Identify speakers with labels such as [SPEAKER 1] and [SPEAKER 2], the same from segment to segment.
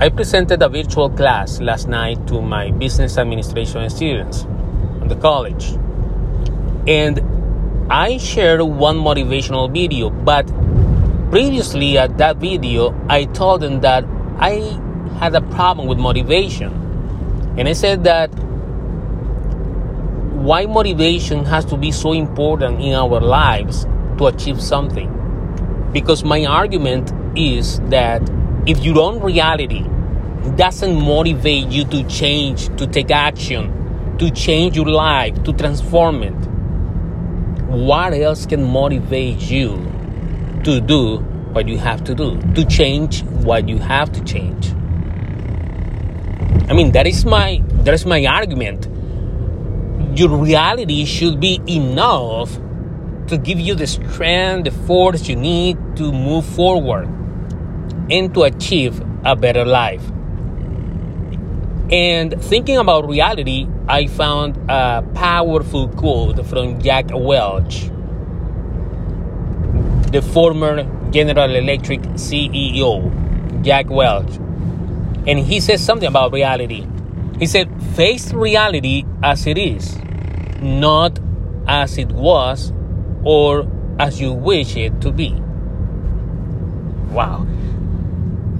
[SPEAKER 1] I presented a virtual class last night to my business administration students in the college. And I shared one motivational video, but previously at that video, I told them that I had a problem with motivation. And I said that why motivation has to be so important in our lives to achieve something. Because my argument is that if your own reality doesn't motivate you to change, to take action, to change your life, to transform it, what else can motivate you to do what you have to do, to change what you have to change? I mean, that is my that is my argument. Your reality should be enough to give you the strength, the force you need to move forward and to achieve a better life. And thinking about reality, I found a powerful quote from Jack Welch, the former General Electric CEO, Jack Welch. And he says something about reality. He said, Face reality as it is, not as it was or as you wish it to be. Wow.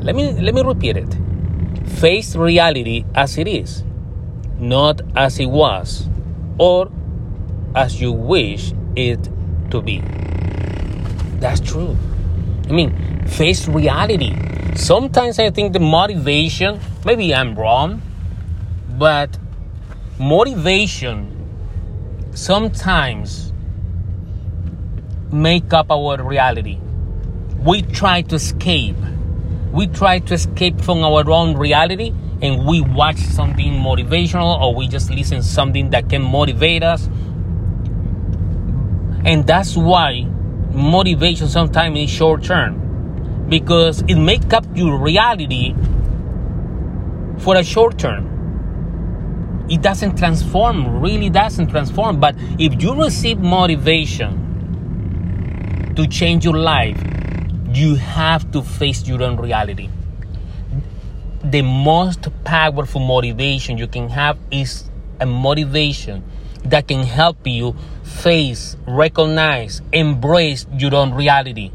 [SPEAKER 1] Let me let me repeat it. Face reality as it is, not as it was or as you wish it to be. That's true. I mean, face reality. Sometimes I think the motivation, maybe I'm wrong, but motivation sometimes make up our reality. We try to escape we try to escape from our own reality and we watch something motivational or we just listen something that can motivate us. And that's why motivation sometimes is short term because it make up your reality for a short term. It doesn't transform really doesn't transform. But if you receive motivation to change your life you have to face your own reality. The most powerful motivation you can have is a motivation that can help you face, recognize, embrace your own reality.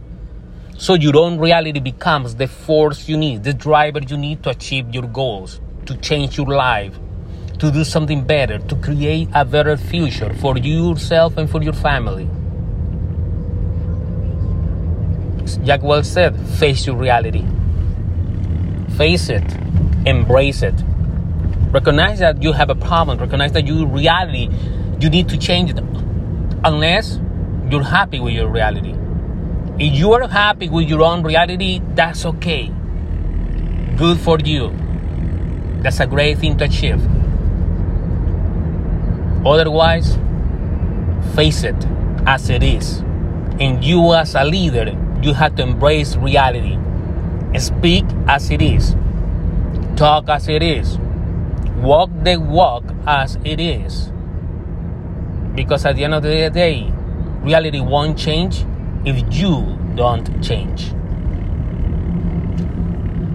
[SPEAKER 1] So your own reality becomes the force you need, the driver you need to achieve your goals, to change your life, to do something better, to create a better future for yourself and for your family. Jack Welch said, face your reality. Face it. Embrace it. Recognize that you have a problem. Recognize that your reality, you need to change it. Unless you're happy with your reality. If you are happy with your own reality, that's okay. Good for you. That's a great thing to achieve. Otherwise, face it as it is. And you, as a leader, you have to embrace reality. Speak as it is. Talk as it is. Walk the walk as it is. Because at the end of the day, reality won't change if you don't change.